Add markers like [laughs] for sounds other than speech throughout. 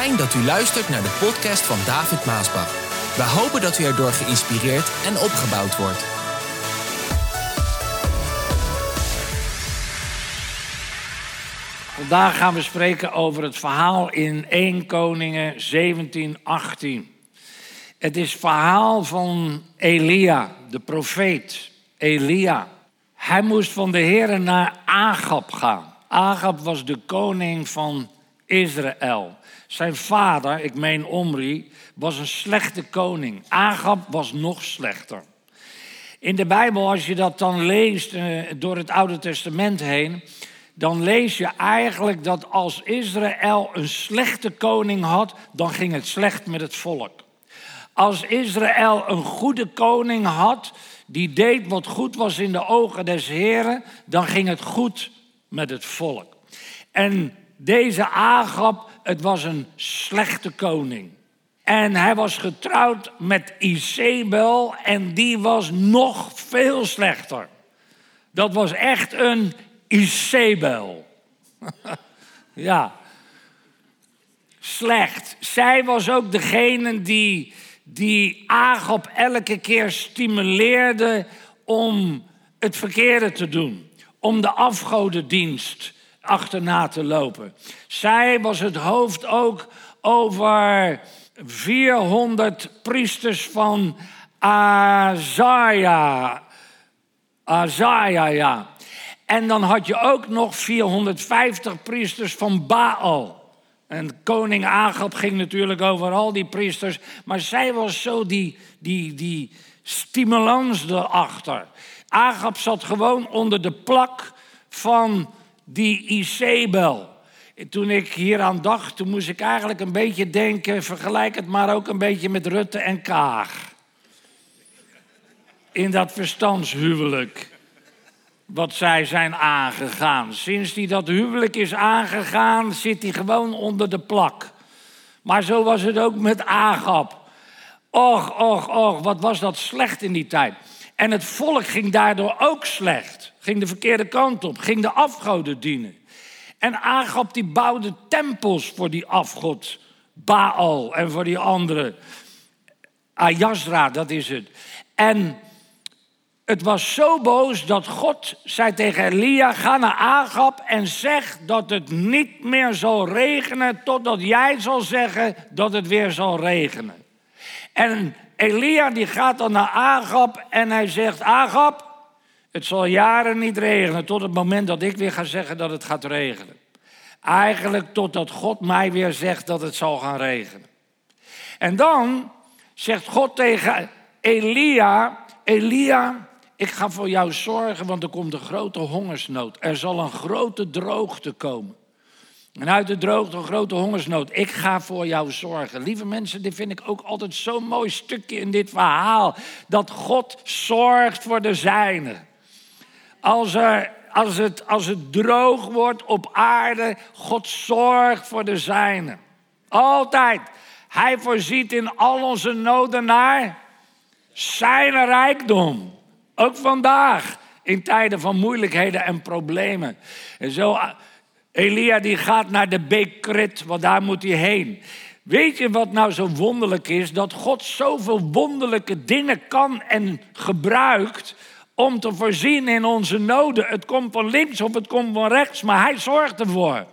Fijn dat u luistert naar de podcast van David Maasbach. We hopen dat u erdoor geïnspireerd en opgebouwd wordt. Vandaag gaan we spreken over het verhaal in 1 Koningen 17, 18. Het is het verhaal van Elia, de profeet Elia. Hij moest van de Heer naar Agab gaan. Agab was de koning van Israël. Zijn vader, ik meen Omri, was een slechte koning. Agab was nog slechter. In de Bijbel, als je dat dan leest eh, door het Oude Testament heen, dan lees je eigenlijk dat als Israël een slechte koning had, dan ging het slecht met het volk. Als Israël een goede koning had, die deed wat goed was in de ogen des Heren, dan ging het goed met het volk. En deze Agab, het was een slechte koning. En hij was getrouwd met Isabel en die was nog veel slechter. Dat was echt een Isabel. [laughs] ja. Slecht. Zij was ook degene die, die Agab elke keer stimuleerde om het verkeerde te doen. Om de afgodendienst achterna te lopen. Zij was het hoofd ook over 400 priesters van Azaria. Azaria, ja. En dan had je ook nog 450 priesters van Baal. En koning Agab ging natuurlijk over al die priesters. Maar zij was zo die, die, die stimulans erachter. Agab zat gewoon onder de plak van die Isabel. Toen ik hier aan dacht, toen moest ik eigenlijk een beetje denken... vergelijk het maar ook een beetje met Rutte en Kaag. In dat verstandshuwelijk wat zij zijn aangegaan. Sinds hij dat huwelijk is aangegaan, zit hij gewoon onder de plak. Maar zo was het ook met Agap. Och, och, och, wat was dat slecht in die tijd. En het volk ging daardoor ook slecht. Ging de verkeerde kant op, ging de afgoden dienen. En Agap die bouwde tempels voor die afgod Baal en voor die andere. Ayazra, dat is het. En het was zo boos dat God zei tegen Elia: Ga naar Agap en zeg dat het niet meer zal regenen totdat jij zal zeggen dat het weer zal regenen. En Elia die gaat dan naar Agap en hij zegt: Agap, het zal jaren niet regenen tot het moment dat ik weer ga zeggen dat het gaat regenen. Eigenlijk totdat God mij weer zegt dat het zal gaan regenen. En dan zegt God tegen Elia: Elia, ik ga voor jou zorgen, want er komt een grote hongersnood. Er zal een grote droogte komen. En uit de droogte een grote hongersnood. Ik ga voor jou zorgen. Lieve mensen, dit vind ik ook altijd zo'n mooi stukje in dit verhaal. Dat God zorgt voor de zijnen. Als, er, als, het, als het droog wordt op aarde, God zorgt voor de zijnen. Altijd. Hij voorziet in al onze noden naar zijn rijkdom. Ook vandaag, in tijden van moeilijkheden en problemen. En zo, Elia die gaat naar de Bekrit, want daar moet hij heen. Weet je wat nou zo wonderlijk is? Dat God zoveel wonderlijke dingen kan en gebruikt om te voorzien in onze noden. Het komt van links of het komt van rechts, maar hij zorgt ervoor.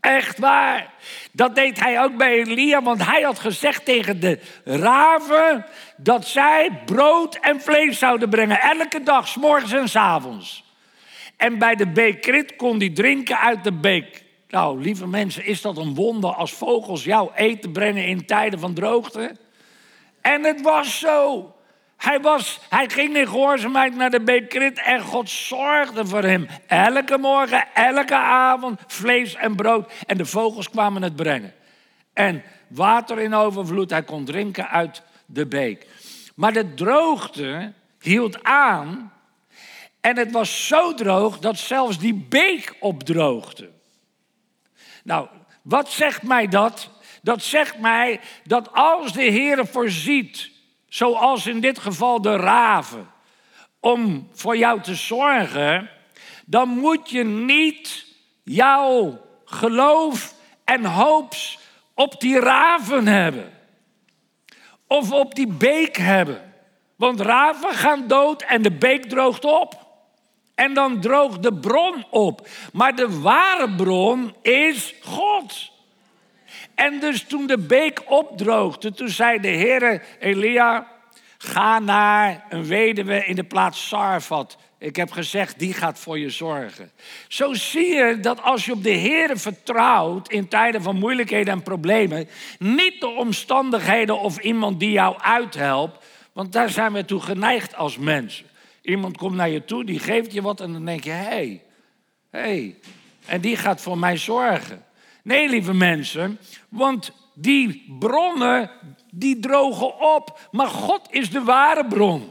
Echt waar. Dat deed hij ook bij Elia, want hij had gezegd tegen de raven dat zij brood en vlees zouden brengen. Elke dag, s morgens en s avonds. En bij de beekrit kon hij drinken uit de beek. Nou, lieve mensen, is dat een wonder als vogels jou eten brengen in tijden van droogte? En het was zo. Hij, was, hij ging in gehoorzaamheid naar de Bekrit en God zorgde voor hem. Elke morgen, elke avond, vlees en brood. En de vogels kwamen het brengen. En water in overvloed, hij kon drinken uit de beek. Maar de droogte hield aan. En het was zo droog dat zelfs die beek opdroogde. Nou, wat zegt mij dat? Dat zegt mij dat als de Heer voorziet zoals in dit geval de raven, om voor jou te zorgen, dan moet je niet jouw geloof en hoops op die raven hebben. Of op die beek hebben. Want raven gaan dood en de beek droogt op. En dan droogt de bron op. Maar de ware bron is God. En dus toen de beek opdroogde, toen zei de Heer Elia, ga naar een weduwe in de plaats Sarfat. Ik heb gezegd, die gaat voor je zorgen. Zo zie je dat als je op de Heer vertrouwt in tijden van moeilijkheden en problemen, niet de omstandigheden of iemand die jou uithelpt, want daar zijn we toe geneigd als mensen. Iemand komt naar je toe, die geeft je wat en dan denk je, hé, hey, hé, hey, en die gaat voor mij zorgen. Nee, lieve mensen, want die bronnen, die drogen op. Maar God is de ware bron.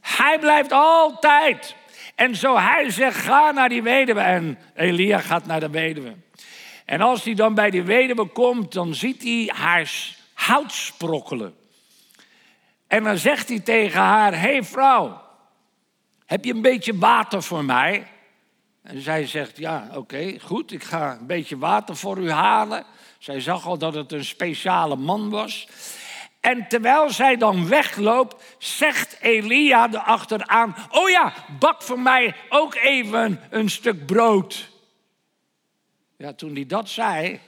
Hij blijft altijd. En zo hij zegt, ga naar die weduwe. En Elia gaat naar de weduwe. En als hij dan bij die weduwe komt, dan ziet hij haar hout sprokkelen. En dan zegt hij tegen haar, hé hey vrouw, heb je een beetje water voor mij? En zij zegt, ja, oké, goed, ik ga een beetje water voor u halen. Zij zag al dat het een speciale man was. En terwijl zij dan wegloopt, zegt Elia erachteraan: Oh ja, bak voor mij ook even een stuk brood. Ja, toen hij dat zei,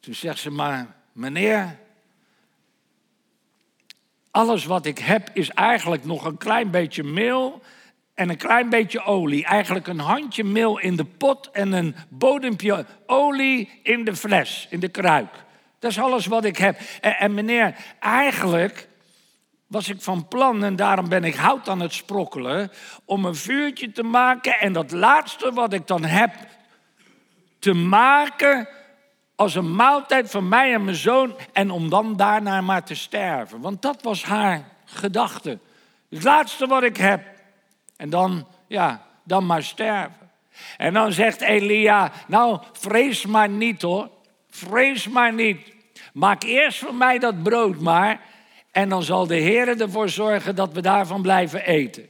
toen zegt ze maar: Meneer, alles wat ik heb is eigenlijk nog een klein beetje meel en een klein beetje olie. Eigenlijk een handje meel in de pot en een bodempje olie in de fles, in de kruik. Dat is alles wat ik heb. En, en, meneer, eigenlijk was ik van plan, en daarom ben ik hout aan het sprokkelen, om een vuurtje te maken en dat laatste wat ik dan heb te maken als een maaltijd van mij en mijn zoon en om dan daarna maar te sterven. Want dat was haar gedachte. Het laatste wat ik heb. En dan, ja, dan maar sterven. En dan zegt Elia, nou vrees maar niet hoor. Vrees maar niet. Maak eerst voor mij dat brood maar. En dan zal de Heer ervoor zorgen dat we daarvan blijven eten.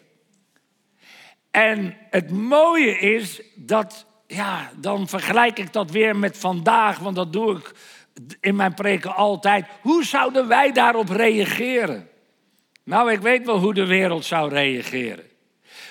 En het mooie is dat, ja, dan vergelijk ik dat weer met vandaag, want dat doe ik in mijn preken altijd. Hoe zouden wij daarop reageren? Nou, ik weet wel hoe de wereld zou reageren.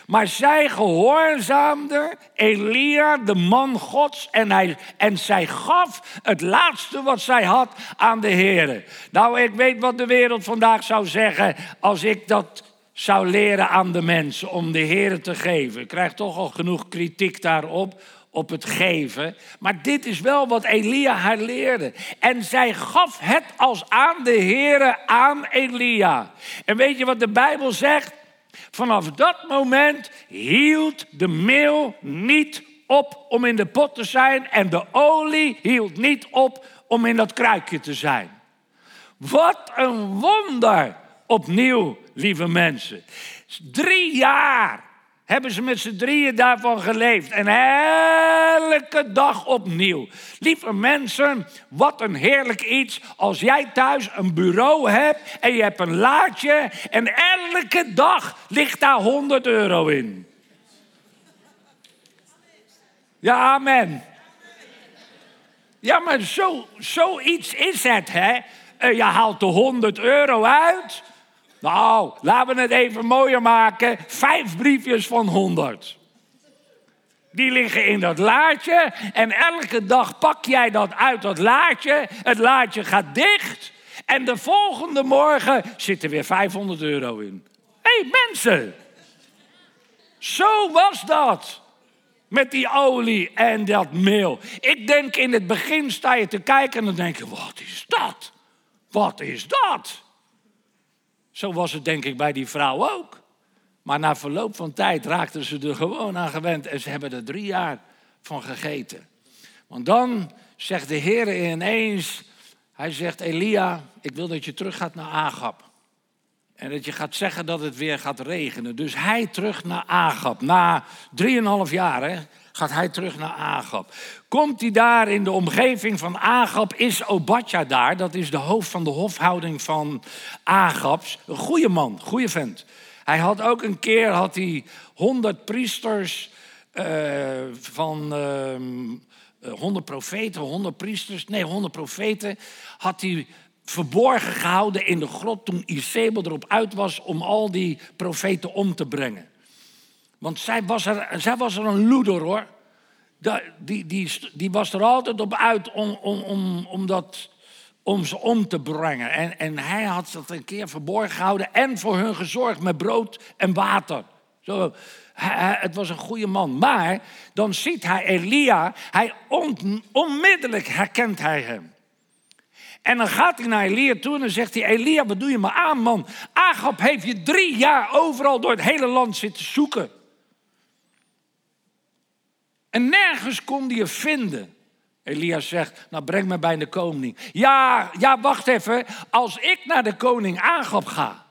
Maar zij gehoorzaamde Elia, de man Gods, en, hij, en zij gaf het laatste wat zij had aan de Heer. Nou, ik weet wat de wereld vandaag zou zeggen als ik dat zou leren aan de mensen om de Heer te geven. Ik krijg toch al genoeg kritiek daarop, op het geven. Maar dit is wel wat Elia haar leerde. En zij gaf het als aan de Heer aan Elia. En weet je wat de Bijbel zegt? Vanaf dat moment hield de meel niet op om in de pot te zijn en de olie hield niet op om in dat kruikje te zijn. Wat een wonder opnieuw, lieve mensen. Drie jaar hebben ze met z'n drieën daarvan geleefd. En elke dag opnieuw. Lieve mensen, wat een heerlijk iets als jij thuis een bureau hebt en je hebt een laadje en elke dag ligt daar 100 euro in. Ja, amen. Ja, maar zo, zoiets is het, hè. Eh, je haalt de 100 euro uit nou, laten we het even mooier maken. Vijf briefjes van 100. Die liggen in dat laadje en elke dag pak jij dat uit dat laadje. Het laadje gaat dicht en de volgende morgen zit er weer 500 euro in. Hé hey, mensen, zo was dat met die olie en dat meel. Ik denk in het begin sta je te kijken en dan denk je, wat is dat? Wat is dat? Zo was het denk ik bij die vrouw ook. Maar na verloop van tijd raakten ze er gewoon aan gewend en ze hebben er drie jaar van gegeten. Want dan zegt de Heer ineens, hij zegt Elia, ik wil dat je terug gaat naar Agap. En dat je gaat zeggen dat het weer gaat regenen. Dus hij terug naar Agap. Na drieënhalf jaar hè, gaat hij terug naar Agap. Komt hij daar in de omgeving van Agap, is Obadja daar. Dat is de hoofd van de hofhouding van Agaps. Een goede man, goede vent. Hij had ook een keer had hij honderd priesters uh, van uh, honderd profeten, honderd priesters, nee, honderd profeten, had hij verborgen gehouden in de grot toen Isabel erop uit was om al die profeten om te brengen. Want zij was er, zij was er een loeder hoor. Die, die, die was er altijd op uit om, om, om, om, dat, om ze om te brengen. En, en hij had dat een keer verborgen gehouden en voor hun gezorgd met brood en water. Zo, het was een goede man. Maar dan ziet hij Elia, hij onmiddellijk herkent hij hem. En dan gaat hij naar Elia toe en dan zegt hij: Elia, wat doe je me aan, man? Agab heeft je drie jaar overal door het hele land zitten zoeken. En nergens kon hij je vinden. Elia zegt, nou breng me bij de koning. Ja, ja, wacht even. Als ik naar de koning Agab ga.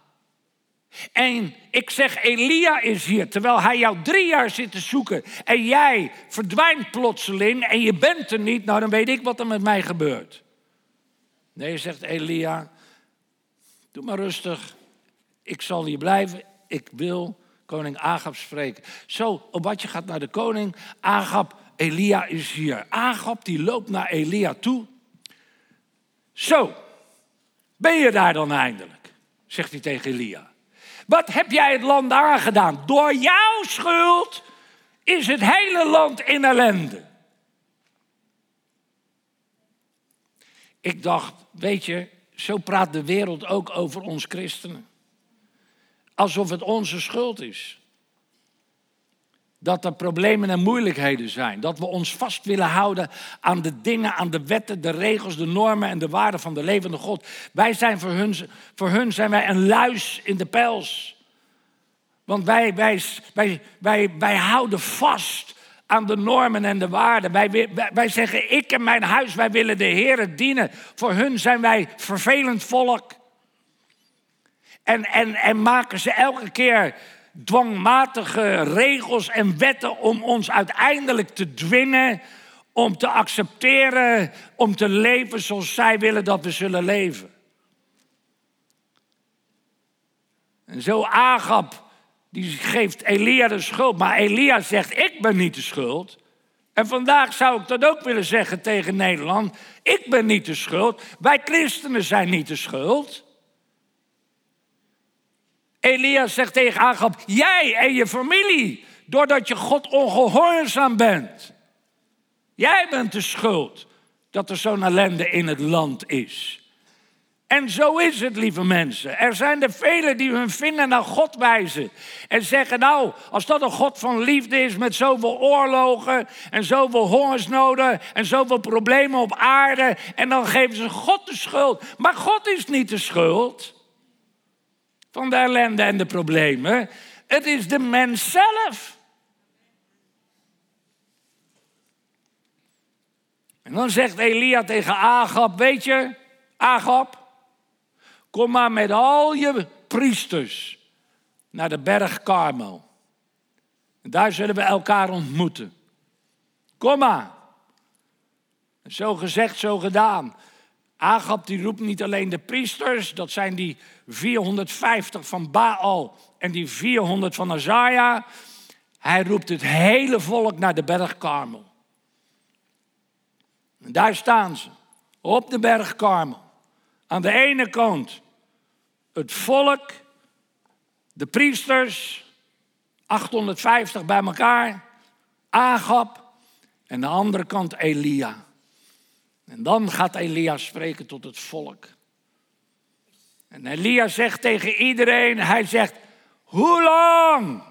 En ik zeg, Elia is hier, terwijl hij jou drie jaar zit te zoeken. En jij verdwijnt plotseling en je bent er niet. Nou, dan weet ik wat er met mij gebeurt. Nee, zegt Elia, doe maar rustig. Ik zal hier blijven. Ik wil koning Agab spreken. Zo, je gaat naar de koning. Agab, Elia is hier. Agab die loopt naar Elia toe. Zo, ben je daar dan eindelijk? Zegt hij tegen Elia. Wat heb jij het land aangedaan? Door jouw schuld is het hele land in ellende. Ik dacht, weet je, zo praat de wereld ook over ons christenen. Alsof het onze schuld is. Dat er problemen en moeilijkheden zijn. Dat we ons vast willen houden aan de dingen, aan de wetten, de regels, de normen en de waarden van de levende God. Wij zijn voor hun, voor hun zijn wij een luis in de pels. Want wij, wij, wij, wij, wij houden vast aan de normen en de waarden. Wij, wij, zeggen, ik en mijn huis, wij willen de Heer dienen. Voor hun zijn wij vervelend volk. En, en, en maken ze elke keer dwangmatige regels en wetten om ons uiteindelijk te dwingen, om te accepteren, om te leven zoals zij willen dat we zullen leven. En zo Agap die geeft Elia de schuld. Maar Elia zegt, ik ben niet de schuld. En vandaag zou ik dat ook willen zeggen tegen Nederland. Ik ben niet de schuld. Wij christenen zijn niet de schuld. Elia zegt tegen Agab, jij en je familie, doordat je God ongehoorzaam bent. Jij bent de schuld dat er zo'n ellende in het land is. En zo is het, lieve mensen. Er zijn er velen die hun vinger naar God wijzen. En zeggen, nou, als dat een God van liefde is met zoveel oorlogen en zoveel hongersnoden en zoveel problemen op aarde. En dan geven ze God de schuld. Maar God is niet de schuld van de ellende en de problemen. Het is de mens zelf. En dan zegt Elia tegen Agab, weet je, Agab, Kom maar met al je priesters naar de berg Karmel. En daar zullen we elkaar ontmoeten. Kom maar. Zo gezegd, zo gedaan. Agab die roept niet alleen de priesters, dat zijn die 450 van Baal en die 400 van Azaria. Hij roept het hele volk naar de berg Karmel. En daar staan ze, op de berg Karmel. Aan de ene kant het volk, de priesters, 850 bij elkaar, Agab en de andere kant Elia. En dan gaat Elia spreken tot het volk. En Elia zegt tegen iedereen, hij zegt, hoe lang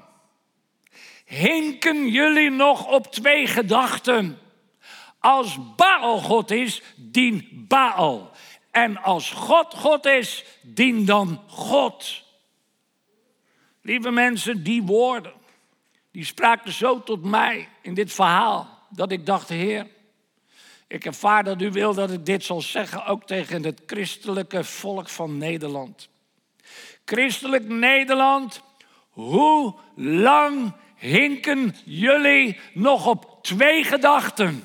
hinken jullie nog op twee gedachten? Als Baal God is, dien Baal. En als God God is, dien dan God. Lieve mensen, die woorden, die spraken zo tot mij in dit verhaal, dat ik dacht, Heer, ik ervaar dat u wil dat ik dit zal zeggen, ook tegen het christelijke volk van Nederland. Christelijk Nederland, hoe lang hinken jullie nog op twee gedachten?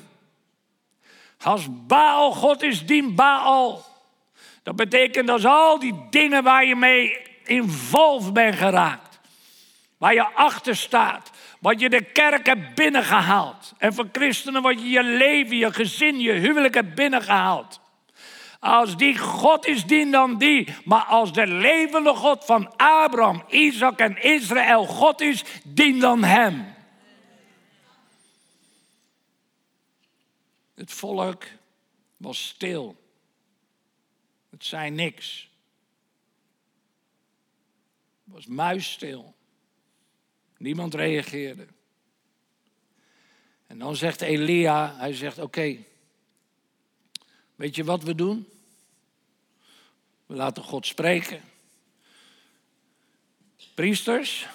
Als Baal God is, dien Baal. Dat betekent dat al die dingen waar je mee involved bent geraakt, waar je achter staat, wat je de kerk hebt binnengehaald. En voor christenen wat je je leven, je gezin, je huwelijk hebt binnengehaald. Als die God is, dien dan die. Maar als de levende God van Abraham, Isaac en Israël God is, dien dan hem. Het volk was stil. Het zei niks. Het was muisstil. Niemand reageerde. En dan zegt Elia, hij zegt oké, weet je wat we doen? We laten God spreken. Priesters,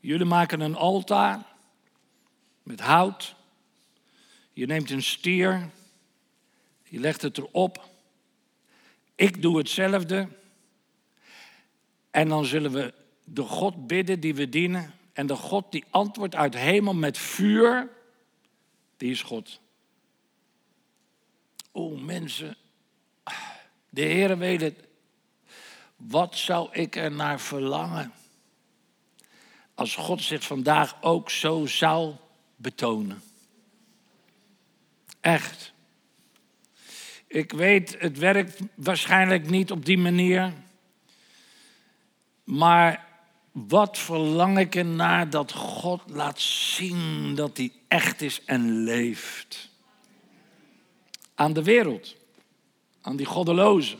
jullie maken een altaar met hout. Je neemt een stier, je legt het erop. Ik doe hetzelfde. En dan zullen we de God bidden die we dienen. En de God die antwoordt uit hemel met vuur, die is God. O mensen, de Heer weet het. Wat zou ik er naar verlangen als God zich vandaag ook zo zou betonen? Echt. Ik weet, het werkt waarschijnlijk niet op die manier. Maar wat verlang ik ernaar dat God laat zien dat hij echt is en leeft. Aan de wereld, aan die goddelozen,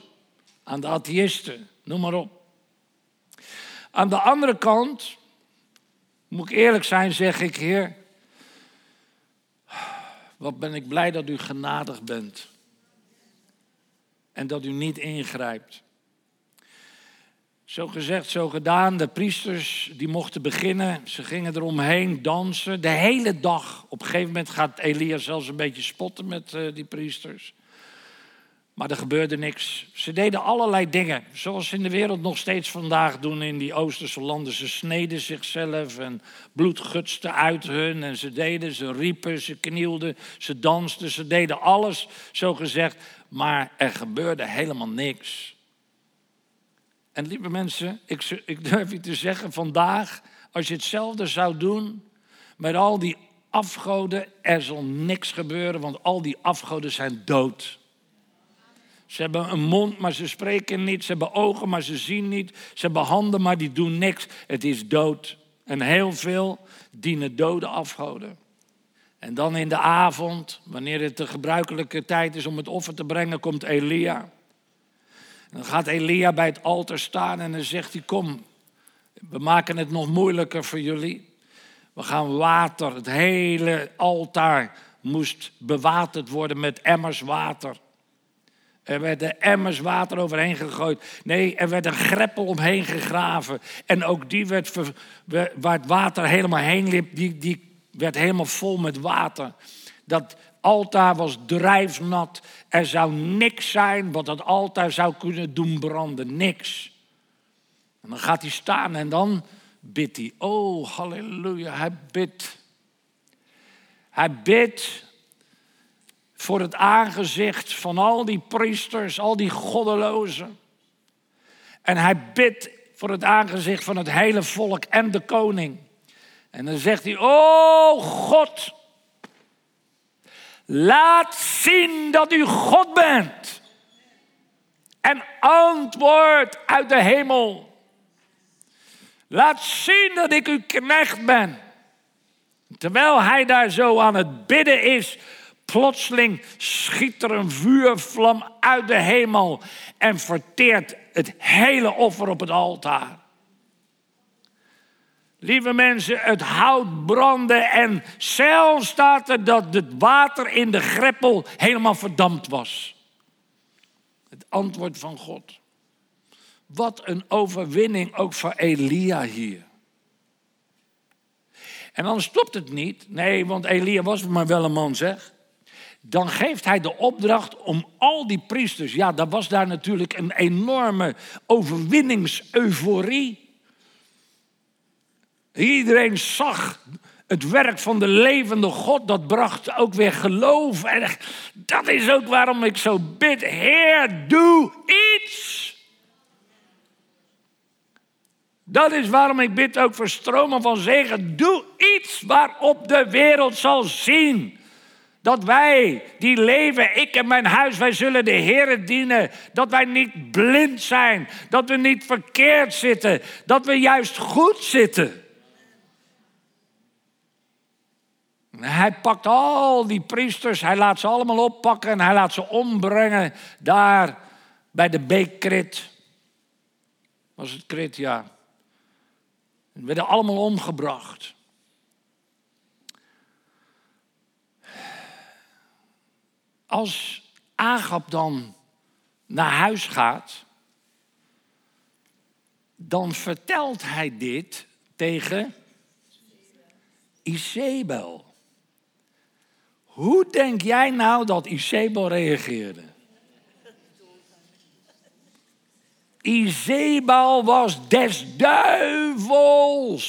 aan de atheïsten, noem maar op. Aan de andere kant, moet ik eerlijk zijn, zeg ik, Heer, wat ben ik blij dat u genadig bent. En dat u niet ingrijpt. Zo gezegd, zo gedaan. De priesters die mochten beginnen. Ze gingen eromheen dansen. De hele dag. Op een gegeven moment gaat Elia zelfs een beetje spotten met uh, die priesters. Maar er gebeurde niks. Ze deden allerlei dingen. Zoals ze in de wereld nog steeds vandaag doen in die Oosterse landen. Ze sneden zichzelf en bloed gutste uit hun. En ze deden, ze riepen, ze knielden, ze dansten. Ze deden alles, zo gezegd. Maar er gebeurde helemaal niks. En lieve mensen, ik, ik durf je te zeggen, vandaag, als je hetzelfde zou doen met al die afgoden, er zal niks gebeuren, want al die afgoden zijn dood. Ze hebben een mond, maar ze spreken niet. Ze hebben ogen, maar ze zien niet. Ze hebben handen, maar die doen niks. Het is dood. En heel veel dienen dode afgoden. En dan in de avond, wanneer het de gebruikelijke tijd is om het offer te brengen, komt Elia. Dan gaat Elia bij het altaar staan en dan zegt hij: Kom, we maken het nog moeilijker voor jullie. We gaan water. Het hele altaar moest bewaterd worden met emmers water. Er werden emmers water overheen gegooid. Nee, er werd een greppel omheen gegraven. En ook die werd, waar het water helemaal heen liep, die, die werd helemaal vol met water. Dat altaar was drijfnat. Er zou niks zijn wat dat altaar zou kunnen doen branden. Niks. En dan gaat hij staan en dan bidt hij. Oh, halleluja, hij bidt. Hij bidt voor het aangezicht van al die priesters, al die goddelozen. En hij bidt voor het aangezicht van het hele volk en de koning. En dan zegt hij: Oh God, laat zien dat u God bent. En antwoord uit de hemel. Laat zien dat ik uw knecht ben. Terwijl hij daar zo aan het bidden is, Plotseling schiet er een vuurvlam uit de hemel en verteert het hele offer op het altaar. Lieve mensen, het hout brandde en zelfs staat er dat het water in de greppel helemaal verdampt was. Het antwoord van God. Wat een overwinning ook voor Elia hier. En dan stopt het niet. Nee, want Elia was maar wel een man, zeg dan geeft hij de opdracht om al die priesters, ja, dat was daar natuurlijk een enorme overwinningseuforie. Iedereen zag het werk van de levende God, dat bracht ook weer geloof. En dat is ook waarom ik zo bid, Heer, doe iets. Dat is waarom ik bid ook voor stromen van zegen. Doe iets waarop de wereld zal zien. Dat wij die leven, ik en mijn huis, wij zullen de Heer dienen. Dat wij niet blind zijn. Dat we niet verkeerd zitten. Dat we juist goed zitten. Hij pakt al die priesters, hij laat ze allemaal oppakken en hij laat ze ombrengen daar bij de beekkrit. Was het krit, ja. Ze werden allemaal omgebracht. Als Agap dan naar huis gaat, dan vertelt hij dit tegen Isabel. Hoe denk jij nou dat Isabel reageerde? Izebal was des duivels.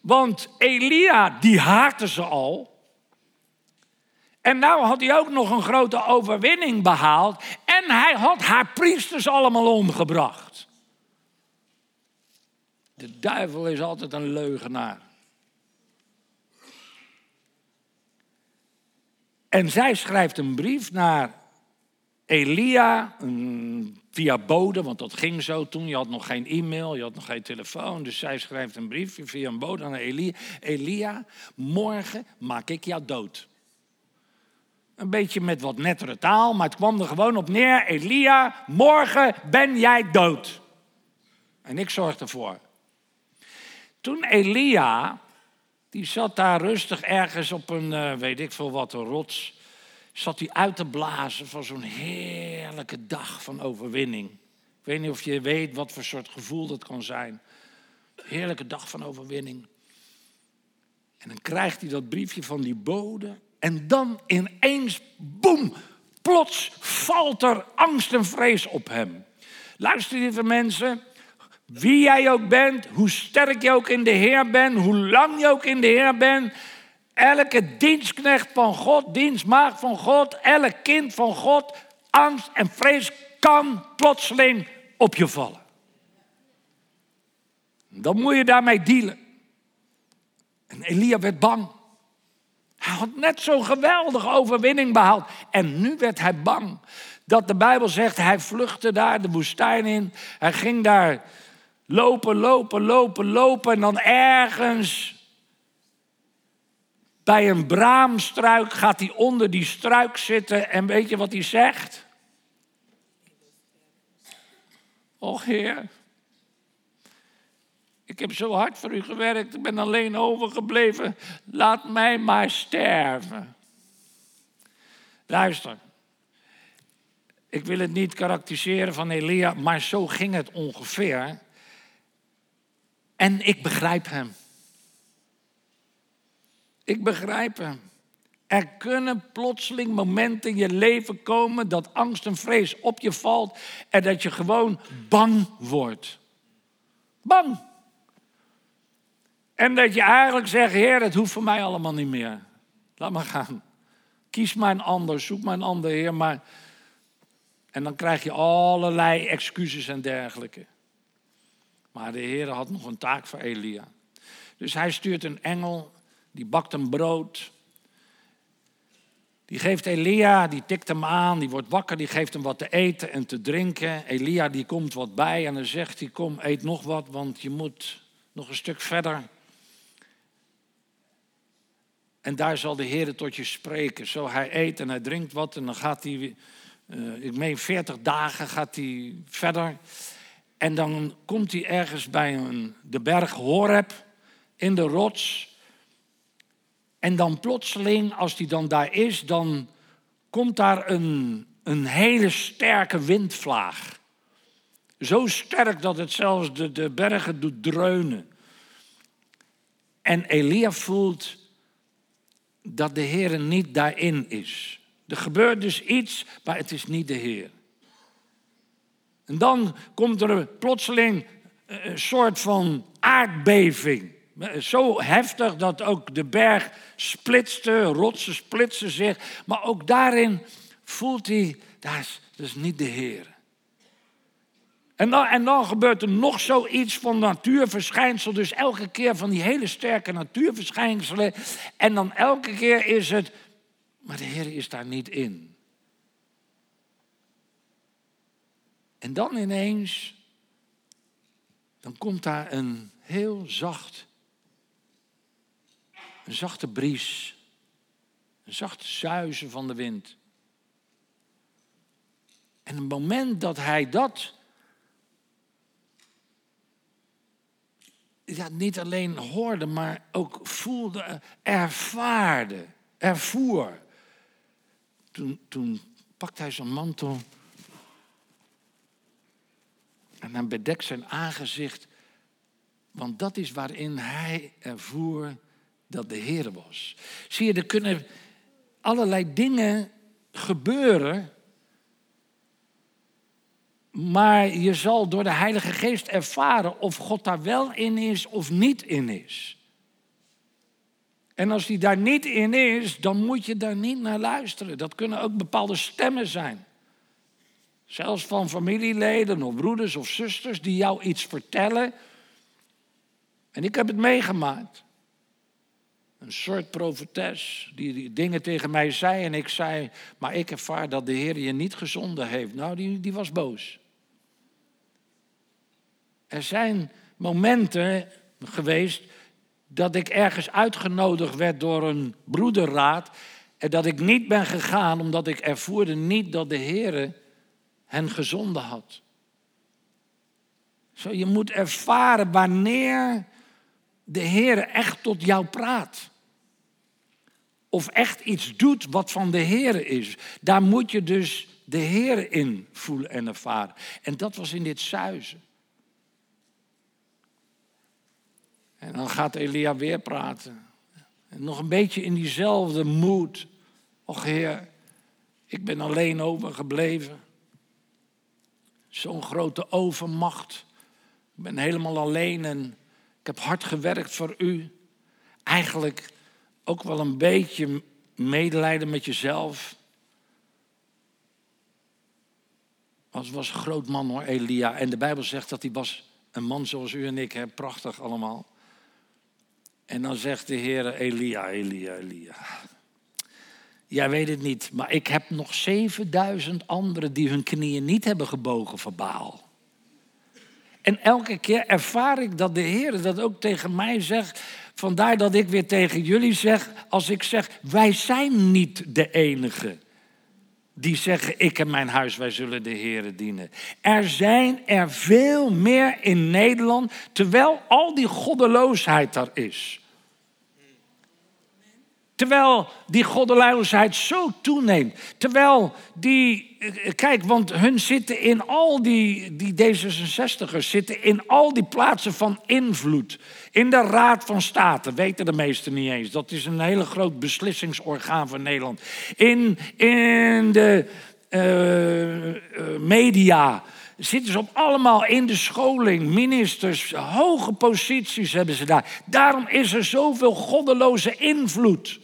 Want Elia, die haatte ze al. En nou had hij ook nog een grote overwinning behaald. En hij had haar priesters allemaal omgebracht. De duivel is altijd een leugenaar. En zij schrijft een brief naar Elia, via bode, want dat ging zo toen. Je had nog geen e-mail, je had nog geen telefoon. Dus zij schrijft een brief via een bode naar Elia. Elia, morgen maak ik jou dood. Een beetje met wat nettere taal, maar het kwam er gewoon op neer. Elia, morgen ben jij dood. En ik zorg ervoor. Toen Elia, die zat daar rustig ergens op een, uh, weet ik veel wat, een rots zat hij uit te blazen van zo'n heerlijke dag van overwinning. Ik weet niet of je weet wat voor soort gevoel dat kan zijn. Heerlijke dag van overwinning. En dan krijgt hij dat briefje van die bode. En dan ineens, boem, plots valt er angst en vrees op hem. Luister, lieve mensen. Wie jij ook bent, hoe sterk je ook in de Heer bent, hoe lang je ook in de Heer bent, Elke dienstknecht van God, dienstmaagd van God, elk kind van God, angst en vrees kan plotseling op je vallen. Dan moet je daarmee dealen. En Elia werd bang. Hij had net zo'n geweldige overwinning behaald. En nu werd hij bang. Dat de Bijbel zegt, hij vluchtte daar de woestijn in. Hij ging daar lopen, lopen, lopen, lopen. En dan ergens bij een braamstruik gaat hij onder die struik zitten en weet je wat hij zegt? Och Heer, ik heb zo hard voor u gewerkt, ik ben alleen overgebleven. Laat mij maar sterven. Luister, ik wil het niet karakteriseren van Elia, maar zo ging het ongeveer. En ik begrijp hem. Ik begrijp hem. Er kunnen plotseling momenten in je leven komen dat angst en vrees op je valt en dat je gewoon bang wordt. Bang. En dat je eigenlijk zegt, Heer, het hoeft voor mij allemaal niet meer. Laat maar gaan. Kies maar een ander, zoek maar een ander, Heer. Maar... En dan krijg je allerlei excuses en dergelijke. Maar de Heer had nog een taak voor Elia. Dus hij stuurt een engel die bakt een brood. Die geeft Elia, die tikt hem aan, die wordt wakker, die geeft hem wat te eten en te drinken. Elia die komt wat bij en dan zegt hij, kom eet nog wat, want je moet nog een stuk verder. En daar zal de Heer tot je spreken. Zo hij eet en hij drinkt wat en dan gaat hij, uh, ik meen 40 dagen gaat hij verder. En dan komt hij ergens bij een, de berg Horeb in de rots. En dan plotseling, als die dan daar is, dan komt daar een, een hele sterke windvlaag. Zo sterk dat het zelfs de, de bergen doet dreunen. En Elia voelt dat de Heer niet daarin is. Er gebeurt dus iets, maar het is niet de Heer. En dan komt er plotseling een soort van aardbeving. Zo heftig dat ook de berg splitste, rotsen splitsen zich. Maar ook daarin voelt hij, dat is niet de Heer. En dan, en dan gebeurt er nog zoiets van natuurverschijnsel. Dus elke keer van die hele sterke natuurverschijnselen. En dan elke keer is het, maar de Heer is daar niet in. En dan ineens, dan komt daar een heel zacht, een zachte bries, een zachte zuizen van de wind. En het moment dat hij dat ja, niet alleen hoorde, maar ook voelde, ervaarde, ervoer. Toen, toen pakte hij zijn mantel en hij bedekt zijn aangezicht, want dat is waarin hij ervoer dat de Heer was. Zie je, er kunnen allerlei dingen gebeuren maar je zal door de Heilige Geest ervaren of God daar wel in is of niet in is. En als die daar niet in is, dan moet je daar niet naar luisteren. Dat kunnen ook bepaalde stemmen zijn. Zelfs van familieleden of broeders of zusters die jou iets vertellen. En ik heb het meegemaakt. Een soort profetes die, dingen tegen mij zei en ik zei, maar ik ervaar dat de Heer je niet gezonden heeft. Nou, die, die was boos. Er zijn momenten geweest dat ik ergens uitgenodigd werd door een broederraad en dat ik niet ben gegaan omdat ik ervoerde niet dat de Heer hen gezonden had. Zo, je moet ervaren wanneer de Heer echt tot jou praat. Of echt iets doet wat van de Heer is. Daar moet je dus de Heer in voelen en ervaren. En dat was in dit zuizen. En dan gaat Elia weer praten. En nog een beetje in diezelfde moed. Och Heer, ik ben alleen overgebleven. Zo'n grote overmacht. Ik ben helemaal alleen en ik heb hard gewerkt voor u. Eigenlijk ook wel een beetje medelijden met jezelf. Was, was een groot man hoor, Elia. En de Bijbel zegt dat hij was een man zoals u en ik. Hè? Prachtig allemaal. En dan zegt de Heer Elia, Elia, Elia. Jij weet het niet, maar ik heb nog 7000 anderen die hun knieën niet hebben gebogen voor Baal. En elke keer ervaar ik dat de Heer dat ook tegen mij zegt. Vandaar dat ik weer tegen jullie zeg, als ik zeg, wij zijn niet de enige die zeggen, ik en mijn huis, wij zullen de Heer dienen. Er zijn er veel meer in Nederland, terwijl al die goddeloosheid daar is. Terwijl die goddeloosheid zo toeneemt. Terwijl die, eh, kijk, want hun zitten in al die, die D66'ers, zitten in al die plaatsen van invloed. In de Raad van State, weten de meesten niet eens. Dat is een hele groot beslissingsorgaan van Nederland. In, in de uh, media zitten ze op allemaal in de scholing, ministers, hoge posities hebben ze daar. Daarom is er zoveel goddeloze invloed.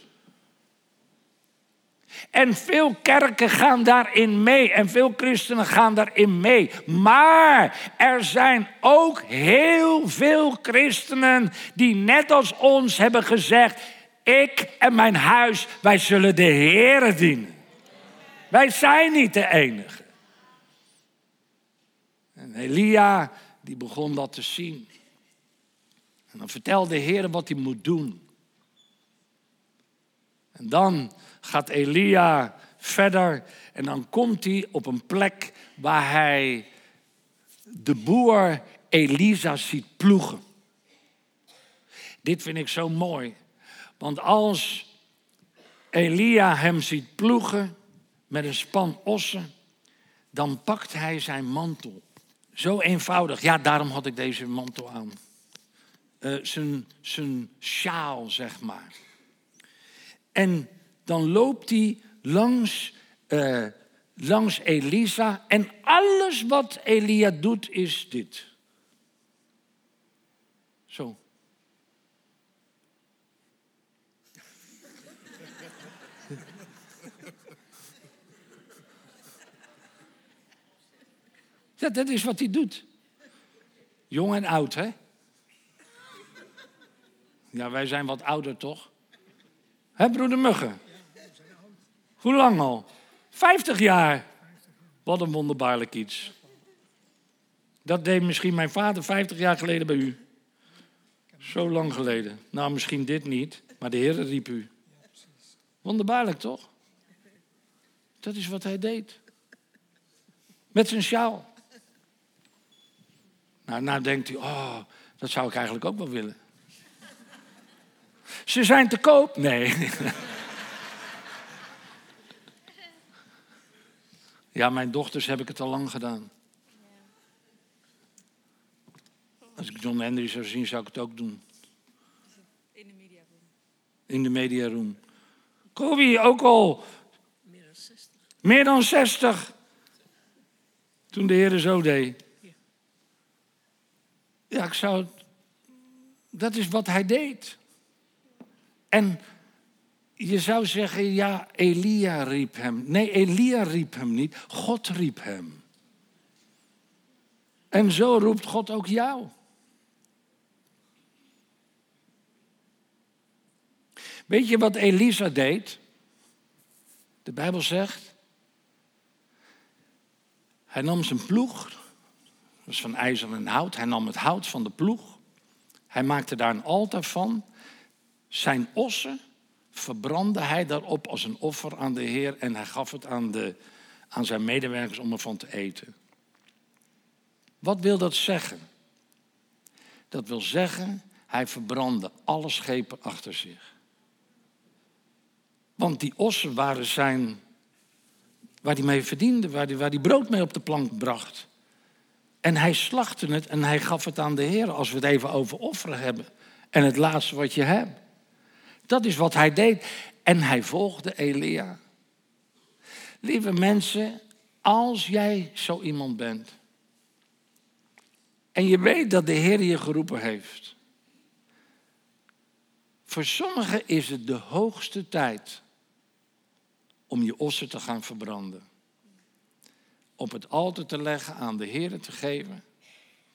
En veel kerken gaan daarin mee en veel christenen gaan daarin mee. Maar er zijn ook heel veel christenen die net als ons hebben gezegd: ik en mijn huis, wij zullen de Heer dienen. Wij zijn niet de enige. En Elia, die begon dat te zien. En dan vertelde de Heer wat hij moet doen. En dan gaat Elia verder en dan komt hij op een plek waar hij de boer Elisa ziet ploegen. Dit vind ik zo mooi, want als Elia hem ziet ploegen met een span ossen, dan pakt hij zijn mantel. Zo eenvoudig. Ja, daarom had ik deze mantel aan. Uh, zijn, zijn sjaal, zeg maar. En dan loopt hij langs, uh, langs Elisa. En alles wat Elia doet is dit. Zo. Ja, dat is wat hij doet. Jong en oud, hè? Ja, wij zijn wat ouder, toch? Hè, broeder Muggen? Hoe lang al? 50 jaar. Wat een wonderbaarlijk iets. Dat deed misschien mijn vader 50 jaar geleden bij u. Zo lang geleden. Nou, misschien dit niet, maar de Heer riep u. Wonderbaarlijk, toch? Dat is wat hij deed. Met zijn sjaal. Nou, nou denkt u, oh, dat zou ik eigenlijk ook wel willen. Ze zijn te koop? Nee. [laughs] Ja, mijn dochters heb ik het al lang gedaan. Als ik John Henry zou zien, zou ik het ook doen. In de mediaroom. In de mediaroom. Kobi, ook al. Meer dan 60. Meer dan 60. Toen de Heer zo deed. Ja, ik zou. Dat is wat hij deed. En je zou zeggen, ja, Elia riep hem. Nee, Elia riep hem niet. God riep hem. En zo roept God ook jou. Weet je wat Elisa deed? De Bijbel zegt. Hij nam zijn ploeg, dat was van ijzer en hout. Hij nam het hout van de ploeg. Hij maakte daar een altaar van. Zijn ossen verbrandde hij daarop als een offer aan de Heer en hij gaf het aan, de, aan zijn medewerkers om ervan te eten. Wat wil dat zeggen? Dat wil zeggen, hij verbrandde alle schepen achter zich. Want die ossen waren zijn, waar hij mee verdiende, waar hij, waar hij brood mee op de plank bracht. En hij slachtte het en hij gaf het aan de Heer, als we het even over offeren hebben. En het laatste wat je hebt. Dat is wat hij deed. En hij volgde Elia. Lieve mensen, als jij zo iemand bent. En je weet dat de Heer je geroepen heeft. Voor sommigen is het de hoogste tijd om je ossen te gaan verbranden. Op het altaar te leggen, aan de Heer te geven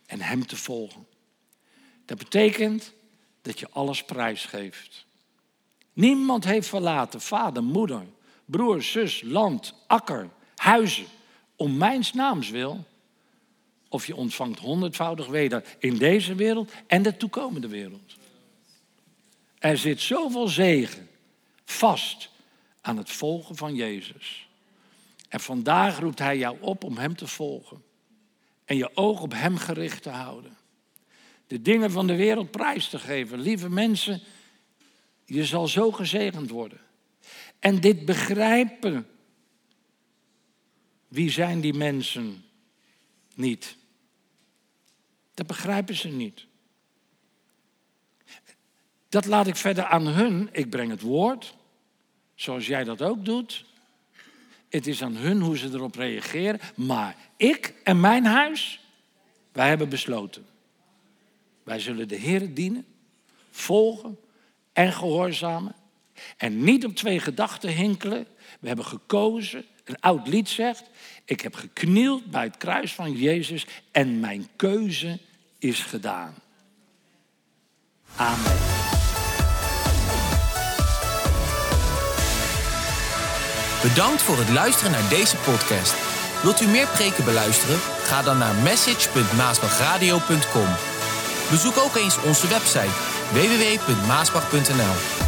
en Hem te volgen. Dat betekent dat je alles prijsgeeft. Niemand heeft verlaten, vader, moeder, broer, zus, land, akker, huizen, om mijn naams wil. Of je ontvangt honderdvoudig weder in deze wereld en de toekomende wereld. Er zit zoveel zegen vast aan het volgen van Jezus. En vandaag roept Hij jou op om Hem te volgen. En je oog op Hem gericht te houden. De dingen van de wereld prijs te geven. Lieve mensen, je zal zo gezegend worden. En dit begrijpen. Wie zijn die mensen niet? Dat begrijpen ze niet. Dat laat ik verder aan hun. Ik breng het woord, zoals jij dat ook doet. Het is aan hun hoe ze erop reageren. Maar ik en mijn huis, wij hebben besloten. Wij zullen de Heer dienen, volgen en gehoorzamen. En niet op twee gedachten hinkelen. We hebben gekozen, een oud lied zegt, ik heb geknield bij het kruis van Jezus en mijn keuze is gedaan. Amen. Bedankt voor het luisteren naar deze podcast. Wilt u meer preken beluisteren? Ga dan naar message.maasbachradio.com. Bezoek ook eens onze website www.maasbach.nl.